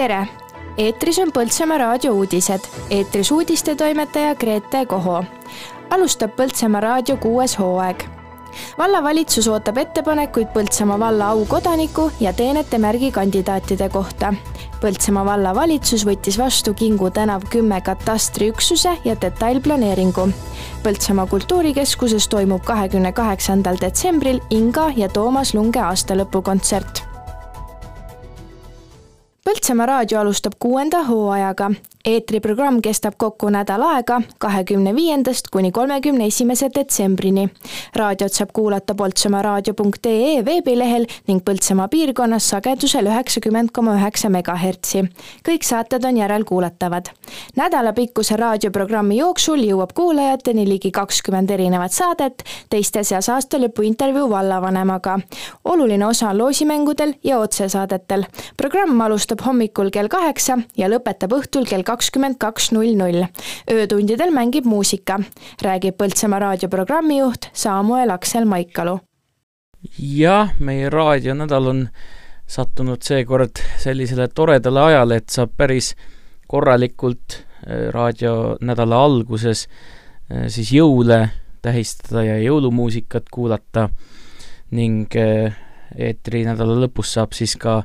tere! eetris on Põltsamaa raadio uudised, eetris uudistetoimetaja Grete Koho. alustab Põltsamaa raadio kuues hooaeg. vallavalitsus ootab ettepanekuid Põltsamaa valla aukodaniku ja teenete märgi kandidaatide kohta. Põltsamaa vallavalitsus võttis vastu Kingu tänav kümme katastriüksuse ja detailplaneeringu. Põltsamaa kultuurikeskuses toimub kahekümne kaheksandal detsembril Inga ja Toomas Lunge aastalõpukontsert Põltsamaa raadio alustab kuuenda hooajaga. Eetriprogramm kestab kokku nädal aega, kahekümne viiendast kuni kolmekümne esimese detsembrini. raadiot saab kuulata poltsamaaraadio.ee veebilehel ning Põltsamaa piirkonnas sagedusel üheksakümmend koma üheksa megahertsi. kõik saated on järelkuulatavad. nädalapikkuse raadioprogrammi jooksul jõuab kuulajateni ligi kakskümmend erinevat saadet, teiste seas aastalõpu intervjuu vallavanemaga. oluline osa on loosimängudel ja otsesaadetel. programm alustab hommikul kell kaheksa ja lõpetab õhtul kell kakskümmend kaks null null. öötundidel mängib muusika, räägib Põltsamaa raadioprogrammi juht Samuel Aksel Maikalu. jah, meie raadionädal on sattunud seekord sellisele toredale ajale, et saab päris korralikult äh, raadionädala alguses äh, siis jõule tähistada ja jõulumuusikat kuulata ning äh, eetrinädala lõpus saab siis ka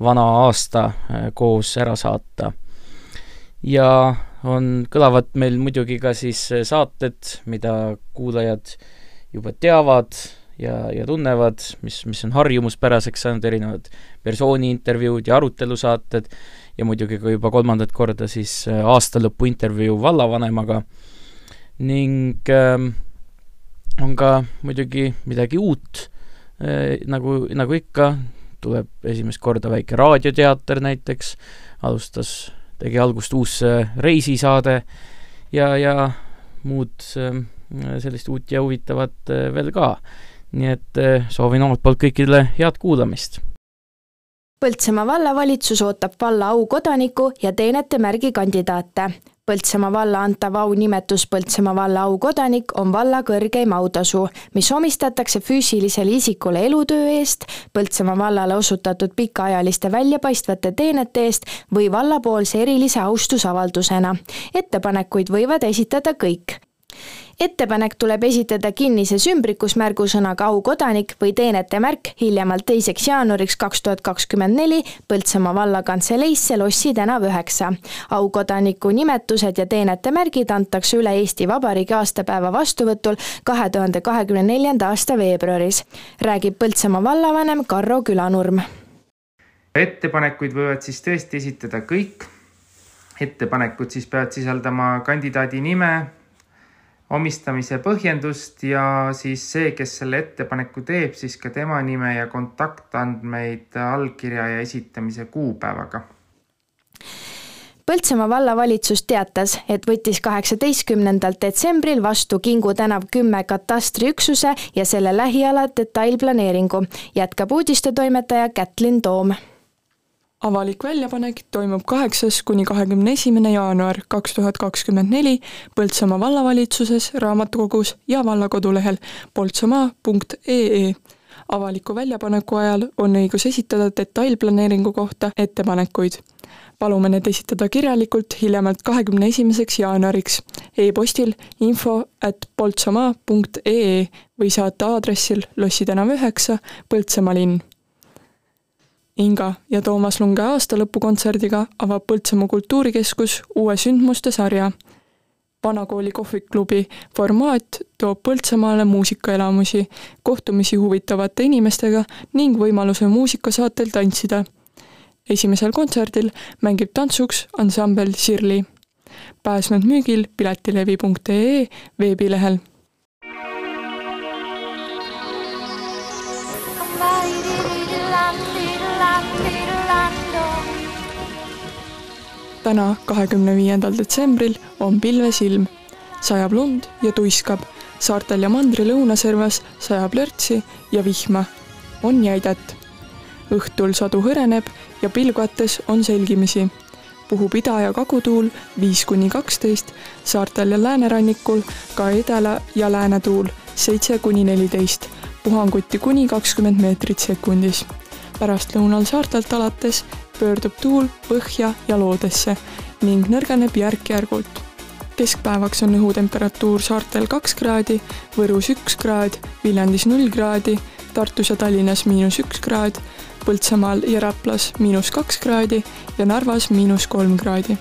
vana aasta koos ära saata ja on, kõlavad meil muidugi ka siis äh, saated, mida kuulajad juba teavad ja, ja tunnevad, mis, mis on harjumuspäraseks saanud, erinevad persooni intervjuud ja arutelusaated ja muidugi ka juba kolmandat korda siis äh, aastalõpu intervjuu vallavanemaga. Ning äh, on ka muidugi midagi uut äh,, nagu, nagu ikka, tuleb esimest korda väike raadioteater näiteks, alustas tegi algust uus äh, reisisaade ja, ja muud äh, sellist uut ja huvitavat äh, veel ka. nii et soovin omalt poolt kõikidele head kuulamist. Põltsamaa vallavalitsus ootab valla aukodaniku ja teenete märgi kandidaate. Põltsamaa valla antav aunimetus Põltsamaa valla aukodanik on valla kõrgeim autasu, mis omistatakse füüsilisele isikule elutöö eest, Põltsamaa vallale osutatud pikaajaliste väljapaistvate teenete eest või vallapoolse erilise austusavaldusena. ettepanekuid võivad esitada kõik ettepanek tuleb esitada kinnises ümbrikus märgusõnaga aukodanik või teenete märk hiljemalt teiseks jaanuariks kaks tuhat kakskümmend neli Põltsamaa vallakantseleisse Lossi tänav üheksa. aukodaniku nimetused ja teenete märgid antakse üle Eesti Vabariigi aastapäeva vastuvõtul kahe tuhande kahekümne neljanda aasta veebruaris, räägib Põltsamaa vallavanem Karro Külanurm. ettepanekuid võivad siis tõesti esitada kõik ettepanekud siis peavad sisaldama kandidaadi nime, omistamise põhjendust ja siis see, kes selle ettepaneku teeb, siis ka tema nime ja kontaktandmeid allkirja ja esitamise kuupäevaga. Põltsamaa vallavalitsus teatas, et võttis kaheksateistkümnendal detsembril vastu Kingu tänav kümme katastriüksuse ja selle lähiala detailplaneeringu, jätkab uudistetoimetaja Kätlin Toom avalik väljapanek toimub kaheksas kuni kahekümne esimene jaanuar kaks tuhat kakskümmend neli Põltsamaa vallavalitsuses, raamatukogus ja valla kodulehel poltsamaa.ee. avaliku väljapaneku ajal on õigus esitada detailplaneeringu kohta ettepanekuid. palume need esitada kirjalikult hiljemalt kahekümne esimeseks jaanuariks e-postil info at poltsamaa.ee või saata aadressil Lossi tänav üheksa, Põltsamaa linn Inga ja Toomas Lunge aastalõpukontserdiga avab Põltsamaa kultuurikeskus uue sündmuste sarja. vanakooli kohviklubi formaat toob Põltsamaale muusikaelamusi, kohtumisi huvitavate inimestega ning võimaluse muusikasaatel tantsida. esimesel kontserdil mängib tantsuks ansambel Sirli. pääsmed müügil piletilevi.ee veebilehel täna, kahekümne viiendal detsembril on pilves ilm. sajab lund ja tuiskab, saartel ja mandri lõunaservas sajab lörtsi ja vihma. on jäidet. õhtul sadu hõreneb ja pilguates on selgimisi. puhub ida- ja kagutuul viis kuni kaksteist, saartel ja läänerannikul ka edela- ja läänetuul seitse kuni neliteist, puhanguti kuni kakskümmend meetrit sekundis pärastlõunal saartelt alates pöördub tuul põhja ja loodesse ning nõrgeneb järk-järgult. keskpäevaks on õhutemperatuur saartel kaks kraadi, Võrus üks kraad, Viljandis null kraadi, Tartus ja Tallinnas miinus üks kraad, Põltsamaal ja Raplas miinus kaks kraadi ja Narvas miinus kolm kraadi